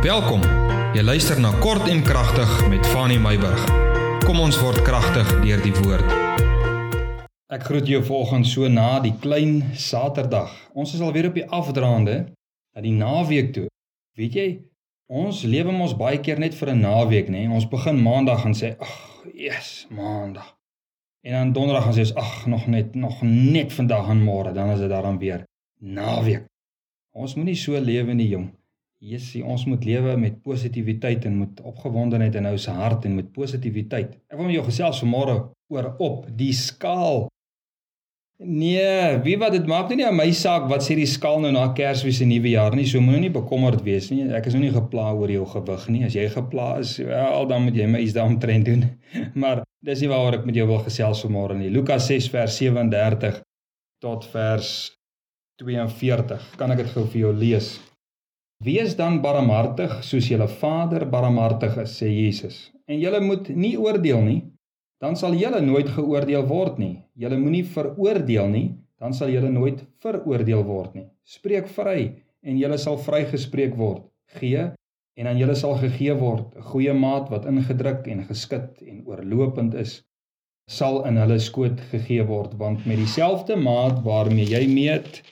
Welkom. Jy luister na Kort en Kragtig met Fanny Meyburg. Kom ons word kragtig deur die woord. Ek groet jou vanoggend so na die klein Saterdag. Ons is alweer op die afdraande na die naweek toe. Weet jy, ons lewe mos baie keer net vir 'n naweek, nê? Ons begin Maandag en sê, "Ag, yes, Maandag." En dan Donderdag gaan sê, "Ag, nog net nog net vandag en môre, dan is dit dan weer naweek." Ons moenie so lewe nie, jong. Jessie, ons moet lewe met positiwiteit en met opgewondenheid in ons hart en met positiwiteit. Ek wil met jou gesels vanmôre oor op die skaal. Nee, wie wat dit maak nie aan my saak wat sê die skaal nou na Kersfees en Nuwe Jaar nie. So moenie bekommerd wees nie. Ek is nou nie gepla oor jou gewig nie. As jy gepla is, wel dan moet jy my iets daaroor trend doen. maar dis nie waaroor ek met jou wil gesels vanmôre nie. Lukas 6 vers 37 tot vers 42. Kan ek dit gou vir jou lees? Wees dan barmhartig soos julle Vader barmhartig is, sê Jesus. En julle moet nie oordeel nie, dan sal julle nooit geoordeel word nie. Julle moenie veroordeel nie, dan sal julle nooit veroordeel word nie. Spreek vry en julle sal vrygespreek word. Gee en aan julle sal gegee word. 'n Goeie maat wat ingedruk en geskit en oorlopend is, sal in hulle skoot gegee word, want met dieselfde maat waarmee jy meet,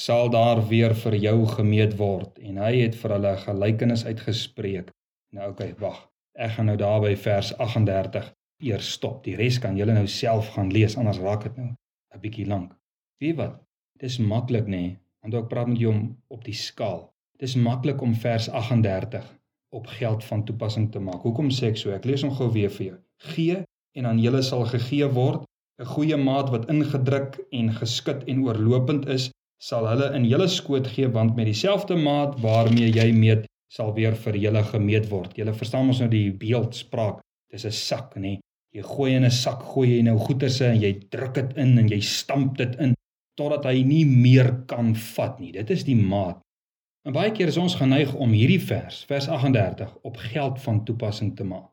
sal daar weer vir jou gemeet word en hy het vir hulle gelykenis uitgespreek. Nou okay, wag. Ek gaan nou daar by vers 38 eers stop. Die res kan julle nou self gaan lees anders raak dit nou 'n bietjie lank. Weet wat? Dis maklik nê, nee, want ek praat met jou om op die skaal. Dis maklik om vers 38 op geld van toepassing te maak. Hoekom sê ek so? Ek lees hom gou weer vir jou. Gee en aan julle sal gegee word 'n goeie maat wat ingedruk en geskit en oorlopend is sal hulle in julle skoot gee want met dieselfde maat waarmee jy meet sal weer vir julle gemeet word. Julle verstaan ons nou die beeldspraak. Dis 'n sak, nê? Jy gooi in 'n sak, gooi jy nou goederse en jy druk dit in en jy stamp dit in totdat hy nie meer kan vat nie. Dit is die maat. En baie keer is ons geneig om hierdie vers, vers 38, op geld van toepassing te maak.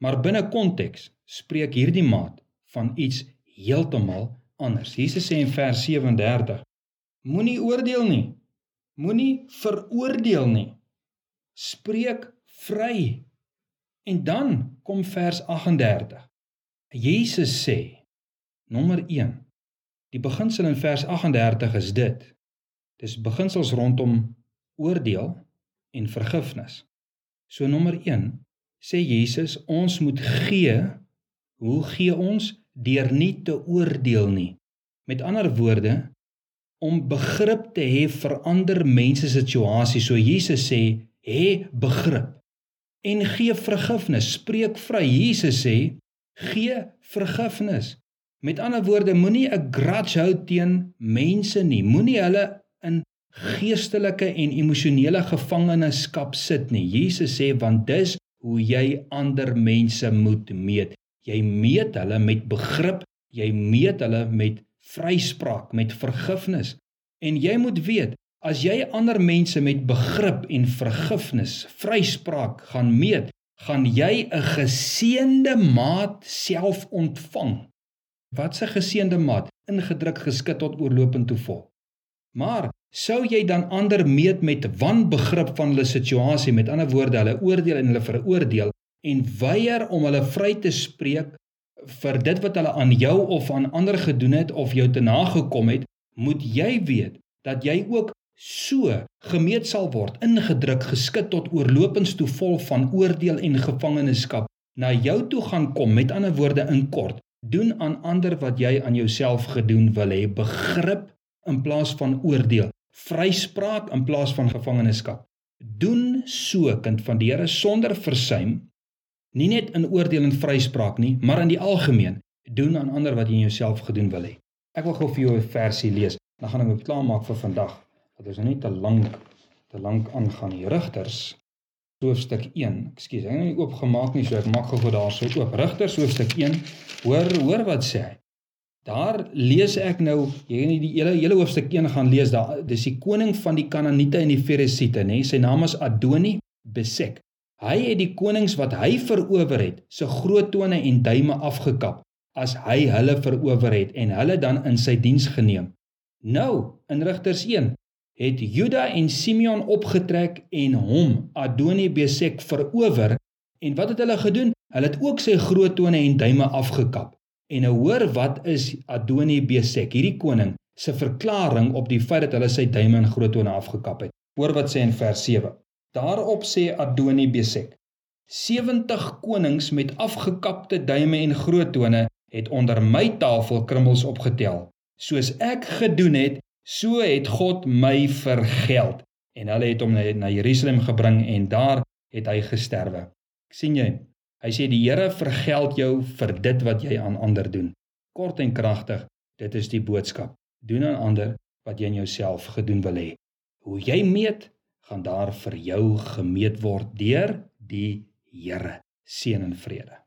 Maar binne konteks spreek hierdie maat van iets heeltemal anders. Jesus sê in vers 37 Moenie oordeel nie. Moenie veroordeel nie. Spreek vry. En dan kom vers 38. Jesus sê nommer 1. Die beginsel in vers 38 is dit. Dis beginsels rondom oordeel en vergifnis. So nommer 1 sê Jesus ons moet gee. Hoe gee ons? Deur nie te oordeel nie. Met ander woorde, om begrip te hê vir ander mense se situasie. So Jesus sê, hê begrip en gee vergifnis. Spreek vry. Jesus sê, gee vergifnis. Met ander woorde, moenie 'n grudge hou teen mense nie. Moenie hulle in geestelike en emosionele gevangenskap sit nie. Jesus sê want dis hoe jy ander mense moet meet. Jy meet hulle met begrip, jy meet hulle met vryspraak, met vergifnis. En jy moet weet, as jy ander mense met begrip en vergifnis, vryspraak gaan meet, gaan jy 'n geseënde maat self ontvang. Wat 'n geseënde maat, ingedruk geskit tot oorlopend toe vol. Maar sou jy dan ander meet met wanbegrip van hulle situasie, met ander woorde, hulle oordeel en hulle veroordeel en weier om hulle vry te spreek vir dit wat hulle aan jou of aan ander gedoen het of jou te nagekom het, moet jy weet dat jy ook so gemeet sal word, ingedruk, geskit tot oorlopends toe vol van oordeel en gevangenskap na jou toe gaan kom. Met ander woorde in kort, doen aan ander wat jy aan jouself gedoen wil hê, begrip in plaas van oordeel, vryspraak in plaas van gevangenskap. Doen so kind van die Here sonder versuim nie net in oordeel en vryspraak nie, maar in die algemeen doen aan ander wat jy in jouself gedoen wil hê. Ek wil gou vir jou 'n versie lees. Dan gaan ek dit klaarmaak vir vandag. Dat ons nou nie te lank te lank aangaan nie. Rigters hoofstuk 1. Ekskuus, ek het nie oopgemaak nie, so ek maak gou daarso oop. Rigters hoofstuk 1. Hoor hoor wat sê hy. Daar lees ek nou, jy nie die hele hele hoofstuk 1 gaan lees daar. Dis die koning van die Kanaaniete en die Feresiete, nê? Sy naam is Adoni Besek. Hy het die konings wat hy verower het, se groot tone en duime afgekap as hy hulle verower het en hulle dan in sy diens geneem. Nou, in Rigters 1, het Juda en Simeon opgetrek en hom Adoni-Besek verower en wat het hulle gedoen? Hulle het ook sy groot tone en duime afgekap. En nou hoor wat is Adoni-Besek, hierdie koning se verklaring op die feit dat hulle sy duime en groot tone afgekap het. Hoor wat sê in vers 7. Daarop sê Adoni-Besek: 70 konings met afgekapte duime en groot tone het onder my tafel krummels opgetel. Soos ek gedoen het, so het God my vergeld. En hulle het hom na Jerusalem gebring en daar het hy gesterwe. sien jy? Hy sê die Here vergeld jou vir dit wat jy aan ander doen. Kort en kragtig, dit is die boodskap. Doen aan ander wat jy in jouself gedoen wil hê. Hoe jy meet, gaan daar vir jou gemeet word deur die Here. Seën en vrede.